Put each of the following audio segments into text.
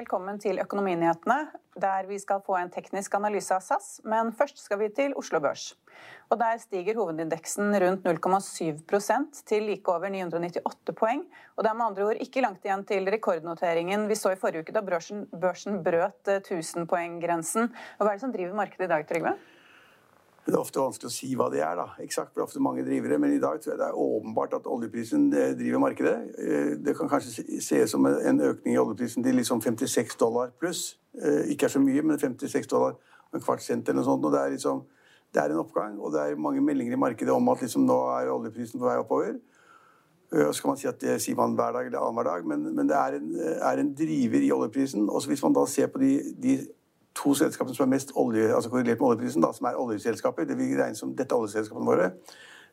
Velkommen til Økonominyhetene, der vi skal få en teknisk analyse av SAS. Men først skal vi til Oslo Børs. Og Der stiger hovedindeksen rundt 0,7% til like over 998 poeng. Og Det er med andre ord ikke langt igjen til rekordnoteringen vi så i forrige uke, da børsen, børsen brøt 1000-poenggrensen. Hva er det som driver markedet i dag, Trygve? Det er ofte vanskelig å si hva det er. da. Eksakt, det er ofte mange drivere, Men i dag tror jeg det er åpenbart at oljeprisen eh, driver markedet. Eh, det kan kanskje ses som en økning i oljeprisen til liksom 56 dollar pluss. Eh, ikke er så mye, men 56 dollar og en kvart cent eller noe sånt. og det er liksom det er en oppgang, og det er mange meldinger i markedet om at liksom nå er oljeprisen på vei oppover. Og så kan man si at Det sier man hver dag eller annenhver dag, men, men det er en, er en, driver i oljeprisen. Og Hvis man da ser på de, de to selskapene som er mest olje, altså korrelert med oljeprisen, da, som er oljeselskaper, det vi regner som dette oljeselskapene våre,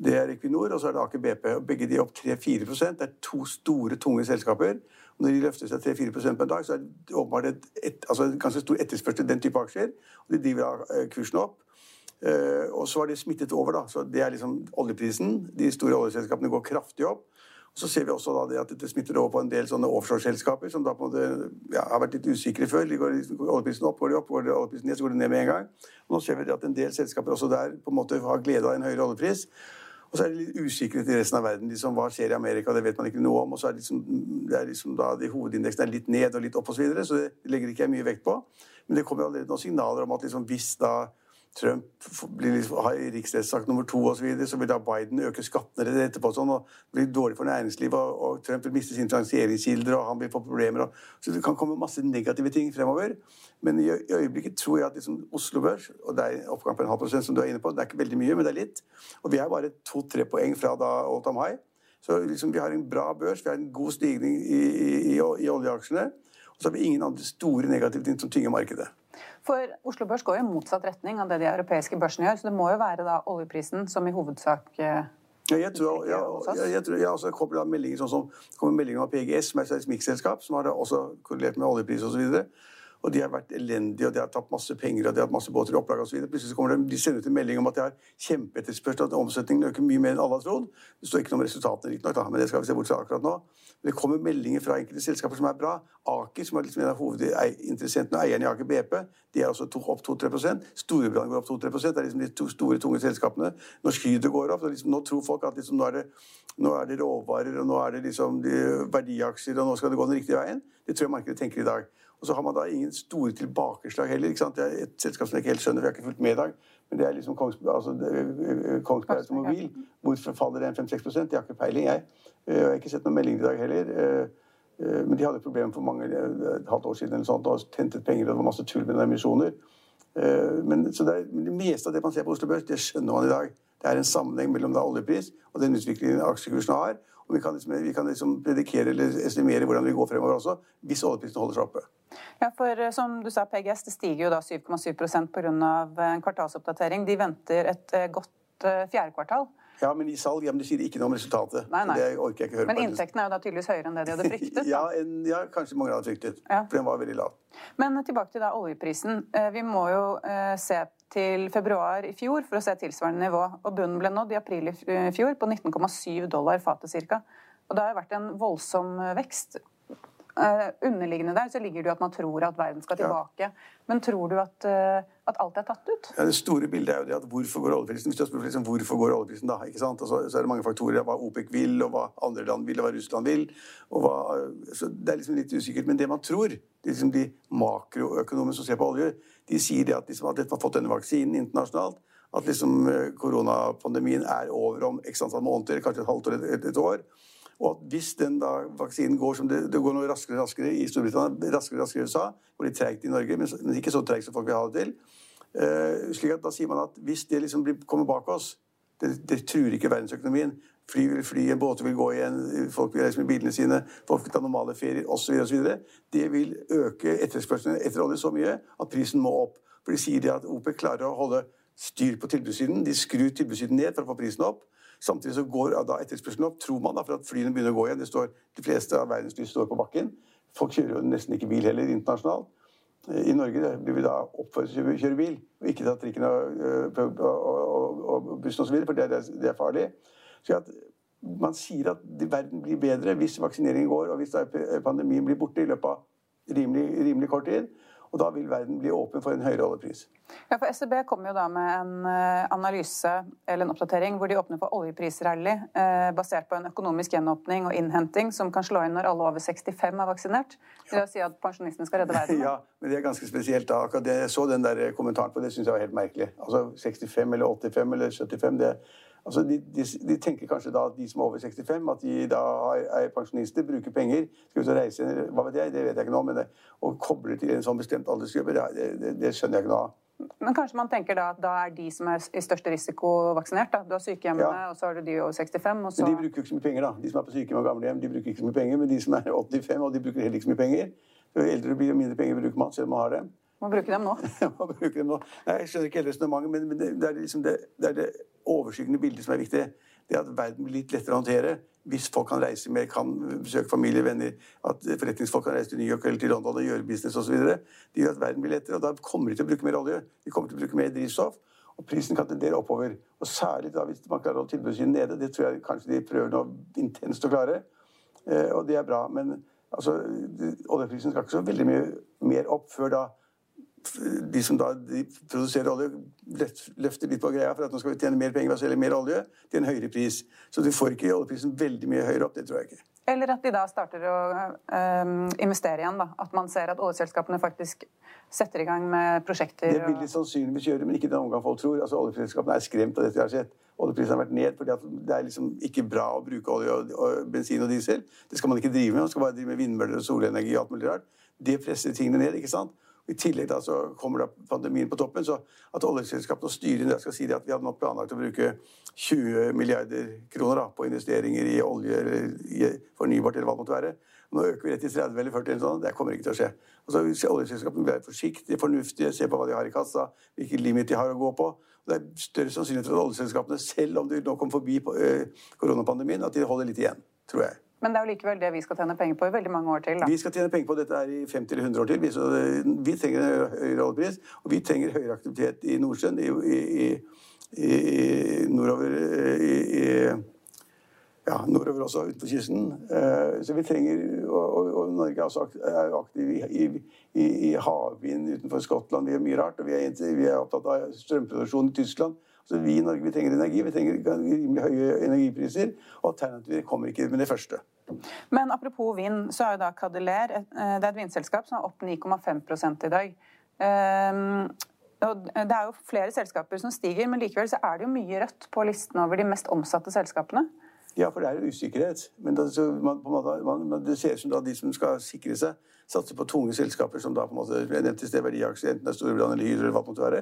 det er Equinor og så er det Aker BP. Begge de er opp 3-4 Det er to store, tunge selskaper. Og når de løfter seg 3-4% på en dag, så er det åpenbart et, et, altså ganske stor etterspørsel den type aksjer. Og de driver av kursen opp. Uh, og så har de smittet over. da, så Det er liksom oljeprisen. De store oljeselskapene går kraftig opp. Så ser vi også da det at dette smitter over på en del sånne offshoreselskaper som da på en måte ja, har vært litt usikre før. De går, går oljeprisen opp, går de opp, går de oljeprisen ned, så går det ned med en gang. Og Nå ser vi at en del selskaper også der på en måte har glede av en høyere oljepris. Og så er det litt usikkerhet i resten av verden. Liksom, hva skjer i Amerika? Det vet man ikke noe om. Og så er det liksom, det er liksom da de hovedindeksene er litt ned og litt opp osv. Så, videre, så det legger ikke jeg mye vekt på. Men det kommer allerede noen signaler om at liksom, hvis da Trump blir liksom, har riksrettssak nummer to osv., så, videre, så vil da Biden øke skattene etterpå. Sånn, og Det blir dårlig for næringslivet, og, og Trump vil miste sine finansieringskilder, og han vil få problemer. Og, så det kan komme masse negative ting fremover. Men i, i øyeblikket tror jeg at liksom Oslo Børs, og det er oppgang på en halv prosent, som du er inne på, det er ikke veldig mye, men det er litt. Og vi er bare to-tre poeng fra da all time high. Så liksom, vi har en bra børs, vi har en god stigning i, i, i oljeaksjene. Og så har vi ingen andre store negative ting som tynger markedet. For Oslo Børs går jo i motsatt retning av det de europeiske børsene gjør. Så det må jo være da oljeprisen som i hovedsak ja, jeg tror, ja, jeg, tror, jeg også kommer meldinger sånn som kommer meldinger om PGS, som er et mikselskap, som har også korrelert med oljepris osv. Og de har vært elendige, og de har tatt masse penger og de har hatt masse båter i opplag osv. Plutselig kommer det, de sender ut en melding om at de har kjempeetterspørsel, at omsetningen øker mye mer enn alle har trodd. Det står ikke noe om resultatene, riktignok, men det skal vi se bort fra akkurat nå. Men Det kommer meldinger fra enkelte selskaper som er bra. Aker, som er liksom en av hovedinteressentene og eierne i Aker BP, de er også opp 2-3% Storebrand går opp 2-3% Det er liksom de to store, tunge selskapene. Norsk Hydro går opp. Liksom, nå tror folk at liksom, nå, er det, nå, er det, råvarer, og nå er det liksom de verdiaksjer, og nå skal det gå den riktige veien. Det tror jeg markedet tenker i dag. Og så har man da ingen store tilbakeslag heller. ikke sant? Det er et selskap som jeg ikke helt skjønner, vi har ikke fulgt med i dag. Men det er liksom Kongsberg, altså, Kongsberg Automobil. Hvorfor faller det en 5-6 Jeg har ikke peiling, jeg. Eh, jeg har ikke sett noen melding i dag heller. Eh, eh, men de hadde problemer for mange et halvt år siden eller sånt, og tentet penger, og det var masse tull med emisjoner. Men, så det, er, det, meste av det man ser på Oslo Børs, det skjønner man i dag. Det er en sammenheng mellom da oljepris og den utviklingen aksjekursene har. Og vi kan liksom, vi kan liksom predikere eller estimere hvordan vi går fremover også, hvis oljeprisen holder seg oppe. Ja, for som du sa, PGS det stiger jo da 7,7% pga. en kvartalsoppdatering. De venter et godt fjerde kvartal. Ja, men i salg ja, men de sier ikke noe om resultatet. Nei, nei. Det orker jeg ikke høre men inntektene er jo da tydeligvis høyere enn det de hadde fryktet? ja, en, ja, kanskje mange hadde fryktet. Ja. For den var veldig lav. Men tilbake til da oljeprisen. Eh, vi må jo eh, se til februar i fjor for å se tilsvarende nivå. Og bunnen ble nådd i april i fjor på 19,7 dollar fatet ca. Og det har vært en voldsom vekst. Uh, underliggende der så ligger det jo at man tror at verden skal tilbake. Ja. Men tror du at, uh, at, alt er tatt ut? Ja, Det store bildet er jo det at hvorfor går oljeprisen? Hvis du spør liksom, hvorfor går oljeprisen da, ikke sant? Altså, så er det mange faktorer. Hva OPEC vil, og hva andre land vil, og hva Russland vil. Og hva, så Det er liksom litt usikkert. Men det man tror, det liksom de makroøkonomene som ser på olje, de sier det at, liksom, at man har fått denne vaksinen internasjonalt. At liksom eh, koronapandemien er over om x antall måneder, kanskje et halvt år, et, et år. Og at hvis den da vaksinen går som det, det går noe raskere og raskere i Storbritannia, raskere og raskere i USA, går litt treigt i Norge, men, ikke så treigt som folk vil ha det til, slik at da sier man at hvis det liksom kommer bak oss, det, det truer ikke verdensøkonomien. Fly vil fly, båter vil gå igjen, folk vil reise med bilene sine, folk vil ta normale ferier osv. Det vil øke etterspørselen etter olje så mye at prisen må opp. For de sier at OPEC klarer å holde styr på tilbudssiden. De skrur tilbudssiden ned for å få prisen opp. Samtidig så går da etterspørselen opp, tror man, da, for at flyene begynner å gå igjen. Det står, de fleste av verdens lys står på bakken. Folk kjører jo nesten ikke bil heller internasjonalt. I Norge blir vi da oppfordret til å kjøre bil, og ikke ta trikken og, og, og, og bussen osv., for det er, det er farlig. Så at man sier at verden blir bedre hvis vaksineringen går, og hvis pandemien blir borte i løpet av rimelig, rimelig kort tid. Og da vil verden bli åpen for en høyere oljepris. Ja, for SEB kommer jo da med en eh, analyse eller en oppdatering hvor de åpner for oljeprisrally eh, basert på en økonomisk gjenåpning og innhenting som kan slå inn når alle over 65 er vaksinert. Det vil si at pensjonistene skal redde verden? Ja, men det er ganske spesielt. da. Akkurat det, jeg så den der kommentaren på det, syns jeg var helt merkelig. Altså 65 eller 85 eller 75, det Altså, de, de, de, tenker kanskje da at de som er over 65, at de da er pensjonister, bruker penger, skal ut og reise Hva vet jeg, det vet jeg ikke nå, men det, å koble til en sånn bestemt aldersgruppe, det, det, det, skjønner jeg ikke noe av. Men kanskje man tenker da at da er de som er i største risiko vaksinert? da? Du har sykehjemmene, ja. og så har du de over 65. Og så... Men de bruker jo ikke så mye penger, da. De som er på sykehjem og gamlehjem, de bruker ikke så mye penger. Men de som er 85, og de bruker heller ikke så mye penger. Jo eldre blir, jo mindre penger bruker man, selv om man har dem. Må bruke dem nå. må bruke dem nå. Nei, jeg skjønner ikke hele resonnementet, men, men det, det, er liksom det, det, er det overskyggende bildet som er viktig. Det at verden blir litt lettere å håndtere hvis folk kan reise mer, kan besøke familie, venner, at forretningsfolk kan reise til New York eller til London og gjøre business osv. Det gjør at verden blir lettere, og da kommer de til å bruke mer olje. De kommer til å bruke mer drivstoff. Og prisen kan tendere oppover. Og særlig da hvis man klarer å holde tilbudssiden nede. Det tror jeg kanskje de prøver nå intenst å klare. Eh, og det er bra. Men altså, oljeprisen skal ikke så veldig mye mer opp før da de som da de produserer olje, løfter litt på greia for at nå skal vi tjene mer penger ved å selge mer olje til en høyere pris. Så du får ikke oljeprisen veldig mye høyere opp. Det tror jeg ikke. Eller at de da starter å um, investere igjen. da. At man ser at oljeselskapene faktisk setter i gang med prosjekter. Det vil de sannsynligvis gjøre, men ikke den omgang folk tror. Altså, Oljeselskapene er skremt av dette har sett. Oljeprisen har vært ned fordi det er liksom ikke bra å bruke olje og, og, bensin og diesel. Det skal man ikke drive med. Man skal bare drive med vindmøller og solenergi og alt mulig rart. Det presser tingene ned. ikke sant? I tillegg da så kommer da pandemien på toppen, så at oljeselskapene og styrene skal si at vi hadde nok planlagt å bruke 20 milliarder kroner da, på investeringer i olje eller fornybart eller hva det måtte være. Nå øker vi rett til 30 eller 40 eller sånn. Det kommer ikke til å skje. Altså, oljeselskapene være forsiktige, fornuftige, se på hva de har i kassa, hvilke limit de har å gå på. Og det er større sannsynlighet for at oljeselskapene, selv om de nå kommer forbi øh, koronapandemien, at de holder litt igjen, tror jeg. Men det er jo likevel det vi skal tjene penger på i veldig mange år til. Da. Vi skal tjene penger på dette her i 50 eller 100 år til. Så vi trenger en høyere oljepris, og vi trenger høyere aktivitet i Nordsjøen, i, i, i, nordover i, ja, nordover også, utenfor kysten. Eh, så vi trenger Og, og Norge er jo aktiv i, i, havvind utenfor Skottland. Vi gjør mye rart. Og vi er, vi er opptatt av strømproduksjon i Tyskland. Så vi i Norge vi trenger energi. Vi trenger rimelig høye energipriser. Og alternativer kommer ikke med det første. Men apropos vind, så er jo da Cadeler eh, det er et vindselskap som er opp 9,5 i dag. Um, og det er jo flere selskaper som stiger, men likevel så er det jo mye rødt på listen over de mest omsatte selskapene. Ja, for det er jo usikkerhet. Men det, man, man, det ser ut som da de som skal sikre seg, satser på tunge selskaper som da på en måte, jeg nevnte i sted verdiaksjer, enten det er Storbritannia eller Hydro eller hva det måtte være,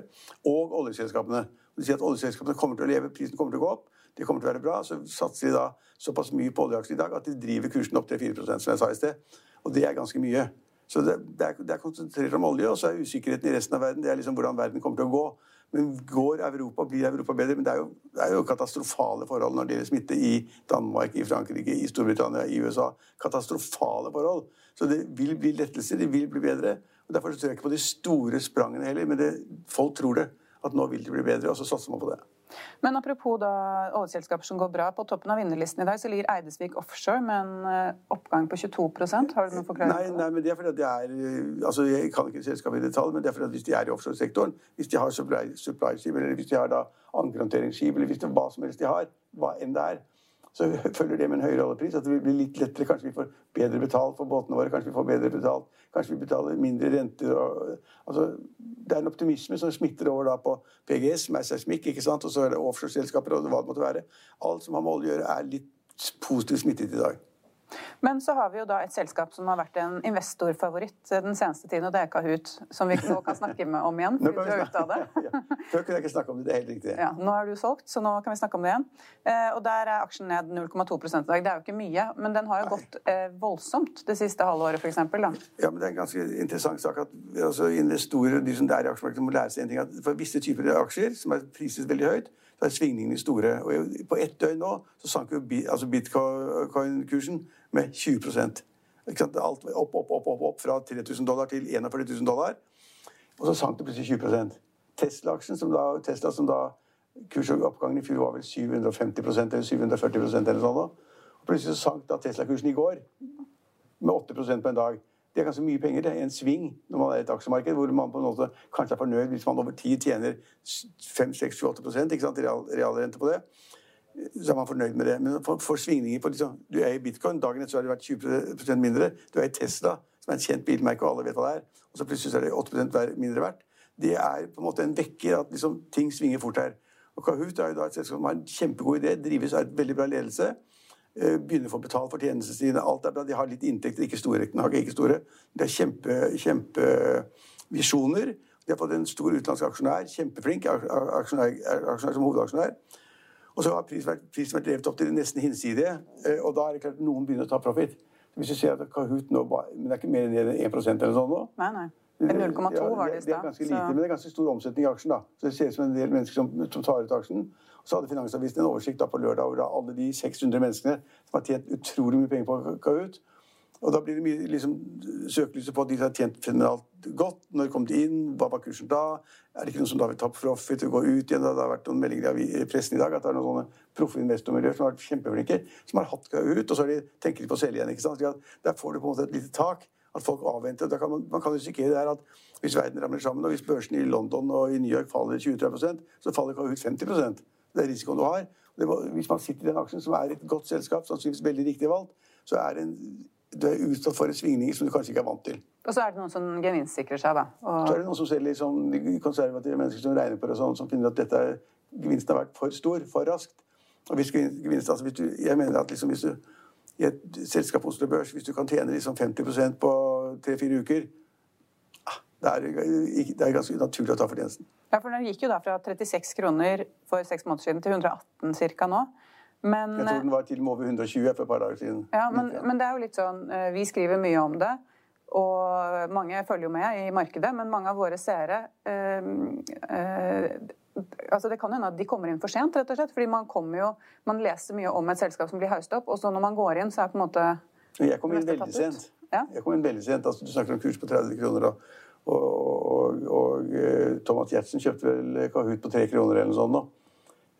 og oljeselskapene. De sier at oljeselskapene kommer til å leve, prisen kommer til å gå opp, det kommer til å være bra. Så satser de da såpass mye på oljeaksjer i dag at de driver kursen opp til 4 som jeg sa i sted. Og det er ganske mye. Så det, det, er, det er konsentrert om olje, og så er usikkerheten i resten av verden det er liksom hvordan verden kommer til å gå. Men går Europa, blir Europa bedre? Men det er, jo, det er jo katastrofale forhold når det gjelder smitte i Danmark, i Frankrike, i Storbritannia, i USA. Katastrofale forhold. Så det vil bli lettelser, det vil bli bedre. og Derfor tror jeg ikke på de store sprangene heller, men det, folk tror det. At nå vil det bli bedre, og så satser man på det. Men apropos da oljeselskaper som går bra. På toppen av vinnerlisten i dag så ligger Eidesvik Offshore med en eh, oppgang på 22% Har du noen forklaring nei, nei, men det er fordi at det er eh, altså Jeg kan ikke selskapet i detalj, men det er fordi at hvis de er i offshoresektoren, hvis de har supply-skip, eller hvis de har da ankerhåndteringsskip, eller hvis det er hva som helst de har, hva enn det er, så følger det med en høyere oljepris. At det vil bli litt lettere. Kanskje vi får bedre betalt for båtene våre. Kanskje vi får bedre betalt. Kanskje vi betaler mindre renter. Og, altså, det er en optimisme som smitter over da på PGS, som er seismikk, ikke sant? og så er det offshoreselskaper og hva det måtte være. Alt som har med olje å gjøre, er litt positivt smittet i dag. Men så har vi jo da et selskap som har vært en investorfavoritt den seneste tiden, og det er Kahoot, som vi nå kan snakke med om igjen. Nå kan vi av det. ja. Før kunne jeg ikke snakke om det, det er helt riktig. Ja, Nå er du solgt, så nå kan vi snakke om det igjen. Eh, og der er aksjen ned 0,2 i dag. Det er jo ikke mye, men den har jo gått eh, voldsomt det siste halvåret, f.eks. Ja, men det er en ganske interessant sak at altså, investorer de som er i aksjemarkedet, må lære seg en ting. at For visse typer aksjer, som er priset veldig høyt, så er svingningene store. Og på ett døgn nå så sank jo altså bitcoin-kursen med 20% Alt opp, opp, opp, opp, opp fra 3000 dollar til 41 000 dollar. Og så sank det plutselig 20% Tesla-aksjen, som da, Tesla som da kursoppgangen i fjor var vel 750% eller 740% eller sånn. Og plutselig så sank da Tesla-kursen i går med 8 på en dag. Det er ganske mye penger. Det er en sving når man er i et aksjemarked hvor man på en måte kanskje er fornøyd hvis man over tid tjener 5-6-8 ikke sant, real, realrente på det. Så er man fornøyd med det. Men for, for svingninger på liksom, Du er i bitcoin, dagen etter så har det vært 20% mindre. Du er i Tesla, som er et kjent bilmerke, og alle vet hva det er. Og så plutselig er det 8% mindre verdt. Det er på en måte en vekker at liksom, ting svinger fort her. Og Kahoot er jo da et selskap som har en kjempegod idé, drives av et veldig bra ledelse. Eh, begynner å få betalt for tjenestene sine. Alt er bra. De har litt inntekter, ikke store riktignok, ikke store. De har kjempevisjoner. Kjempe de har fått en stor utenlandsk aksjonær, kjempeflink aksjonær, aksjonær som hovedaksjonær. Og så har prisen vært, prisen vært drevet opp til nesten hinsidige, eh, og da er det klart noen begynner å ta profit. Hvis du ser at Kahoot nå Men det er ikke mer enn 1% eller sånn nå? Nei, nei. 0,2 ja, var det i stad. Det er ganske lite, men det er ganske stor omsetning i aksjen. da. Så Det ser ut som en del mennesker som, som tar ut aksjen. Så hadde Finansavisen en oversikt da på lørdag over alle de 600 menneskene som har tjent utrolig mye penger på Kahoot. Og da blir det mye liksom, søkelyset på at de har tjent fenomenalt godt. Når kom de inn? Hva var kursen da? Er det ikke noen som da vil ta profit og gå ut igjen? Det har vært noen meldinger i pressen i dag at det er noen sånne proffe investormiljøer som har vært kjempeflinke, som har hatt ut, og så de, tenker de på å selge igjen. ikke sant? Der får du på en måte et lite tak. At folk avventer. Kan man, man, kan risikere det her at hvis verden ramler sammen, og hvis børsen i London og i New York faller 20-30 så faller Kahoot 50% Det er risikoen du har. Må, hvis man sitter i den aksjen, som er et godt selskap, sannsynligvis veldig riktig valgt, så er det en du er utsatt for svingninger som du kanskje ikke er vant til. Og så er det noen som gevinstsikrer seg, da. Og... Så er det noen som ser litt sånn konservative mennesker som regner på det sånn, som finner at dette gevinsten har vært for stor, for raskt. Og hvis gevinst, altså hvis du, jeg mener at liksom hvis du i et selskap Oslo Børs, hvis du kan tjene liksom 50% på tre-fire uker ah, det er, det er, ganske naturlig å ta fortjenesten. Ja, for Den gikk jo da fra 36 kroner for seks måneder siden til 118 ca. nå. Men, jeg tror den var til og med over 120 for et par dager siden. Ja, men, men, det er jo litt sånn eh, Vi skriver mye om det, og mange følger jo med i markedet, men mange av våre seere øh, øh, altså Det kan hende at de kommer inn for sent, rett og slett. fordi man kommer jo, man leser mye om et selskap som blir haust opp, og så når man går inn, så er på en måte Jeg kom inn veldig sent. Ja? Jeg kom inn veldig sent. altså Du snakker om kurs på 30 kroner. og, og, og, og Thomas Giertsen kjøpte vel Kahoot på 3 kroner eller noe sånt. nå.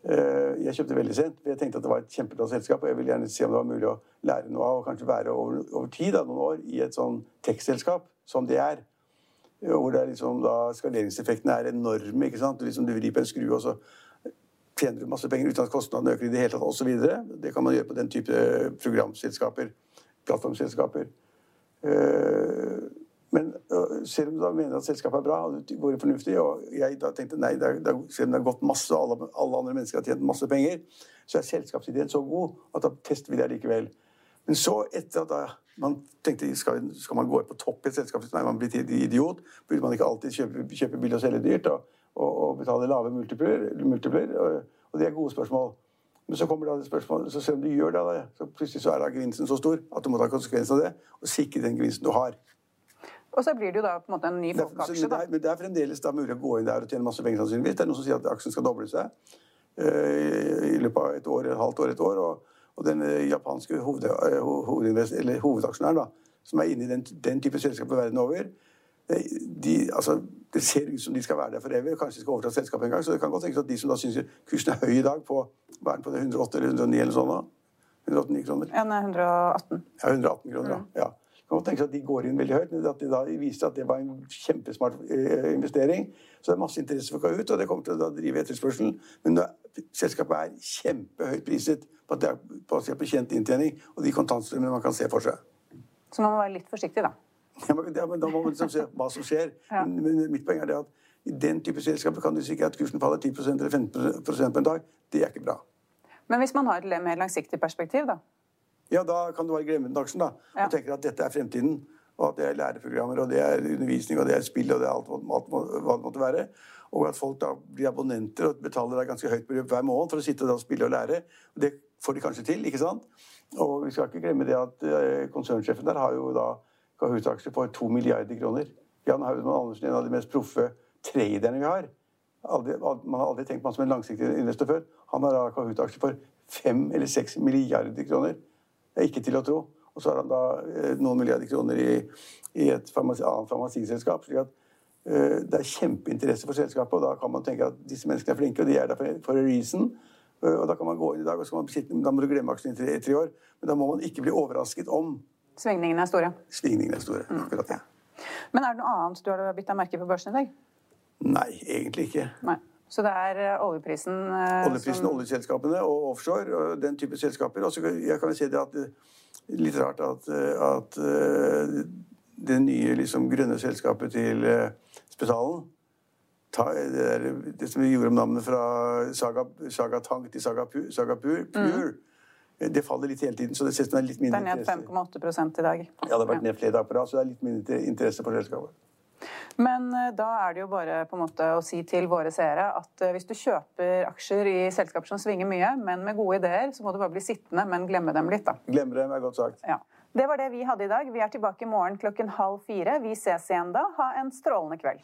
Eh, jeg kjøpte veldig sent, for jeg tenkte at det var et kjempebra selskap. Og jeg ville gjerne se om det var mulig å lære noe av, og kanskje være over, over tid, da, noen år, i et sånn tech-selskap som det er. Hvor det er liksom, da skaleringseffektene er enorme. ikke sant? Du, liksom, du vrir på en skru, og så tjener du masse penger uten at kostnadene øker i det hele tatt, osv. Det kan man gjøre på den type programselskaper, plattformselskaper. Men selv om du da mener at selskapet er bra, og det går fornuftig, og jeg da tenkte nei, det er, det er, selv om det har gått masse, og alle, alle, andre mennesker har tjent masse penger, så er selskapsideen så god at da tester vi det likevel. Men så, etter at da, man tenkte skal, skal man gå på topp i et selskap, Nei, man blir idiot. Burde man ikke alltid kjøpe, kjøpe billig og selge dyrt og, og, og betale lave multipler? multipler og, og, det er gode spørsmål. Men så kommer da det spørsmålet, så selv om du gjør det, så plutselig så er da gevinsten så stor at du må ta konsekvensen av det og sikre den gevinsten du har. Og så blir det jo da på en måte en ny folkeaksje. Det, det, det, er fremdeles da mulig å gå inn der og tjene masse penger, sannsynligvis. Det er noen som sier at aksjen skal doble seg uh, i løpet av et år, et halvt år, et år. Og, og den uh, japanske hoved, uh, hoved, hovedaksjonæren, da, som er inne i den, den type selskaper verden over, de, altså, det ser ut som de skal være der for evig. Kanskje de skal overta selskapet en gang. Så det kan godt tenkes at de som da syns kursen er høy i dag, på, hva er den på det, 108 eller 109 eller sånn da? 189 kroner? Ja, er 118. Ja, 118 kroner, mm. ja. Kan godt seg at de går inn veldig høyt, men at de da viser at det var en kjempesmart eh, investering. Så det er masse interesse for ut, og det kommer til å drive etterspørselen. Men da, selskapet er kjempehøyt priset på at det er basert på kjent inntjening og de kontantstrømmene man kan se for seg. Så man må være litt forsiktig, da? Ja, men, da må man liksom se hva som skjer. Ja. Men, mitt poeng er det at i den type selskaper kan du sikre at kursen faller 10% eller 15 på en dag. Det er ikke bra. Men hvis man har et mer langsiktig perspektiv, da? Ja, da kan du bare glemme den aksjen da, ja. og tenke at dette er fremtiden. Og at det er læreprogrammer, og det er undervisning, og det er spill, og det er alt, alt, hva det måtte være. Og at folk da blir abonnenter og betaler deg ganske høyt beløp hver måned for å sitte og spille og lære. Og det får de kanskje til, ikke sant? Og vi skal ikke glemme det at eh, konsernsjefen der har jo da Kahoot-aksjer for to milliarder kroner. Jan Haugmann Andersen er en av de mest proffe traderne vi har. Aldri, man har aldri tenkt på ham som en langsiktig investor før. Han har da Kahoot-aksjer for fem eller seks milliarder kroner. Det er ikke til å tro. Og så har han da eh, noen milliarder kroner i, i et farmasi, annet farmasiselskap. slik at uh, det er kjempeinteresse for selskapet, og da kan man tenke at disse menneskene er flinke, og de er der for, for a reason. Uh, og da kan man gå inn i dag, og man, da må du glemme aksjen i tre, tre år. Men da må man ikke bli overrasket om Svingningene er store? Svingningene er store, mm. akkurat Ja. Men er det noe annet du har bitt deg merke på børsen i dag? Nei, egentlig ikke. Nei. Så det er uh, oljeprisen uh, Oljeprisen, som... oljeselskapene og offshore og den type selskaper. Og så kan si det at litt rart at, at det nye liksom, grønne selskapet til Spetalen det, der, det som vi gjorde om navnet fra Saga, Saga Tank til Saga, Pur, Saga Pur, mm. Det faller litt hele tiden. så det er litt mindre interesse. Det er ned 5,8 i dag. Ja, det har vært ned flere dager på rad, så det er litt mindre interesse for selskapet. Men eh, da er det jo bare på en måte å si til våre seere at eh, hvis du kjøper aksjer i selskaper som svinger mye, men med gode ideer, så må du bare bli sittende, men glemme dem litt, da. Glemme dem er godt sagt. Ja. Det var det vi hadde i dag. Vi er tilbake i morgen klokken halv fire. Vi ses igjen da. Ha en strålende kveld.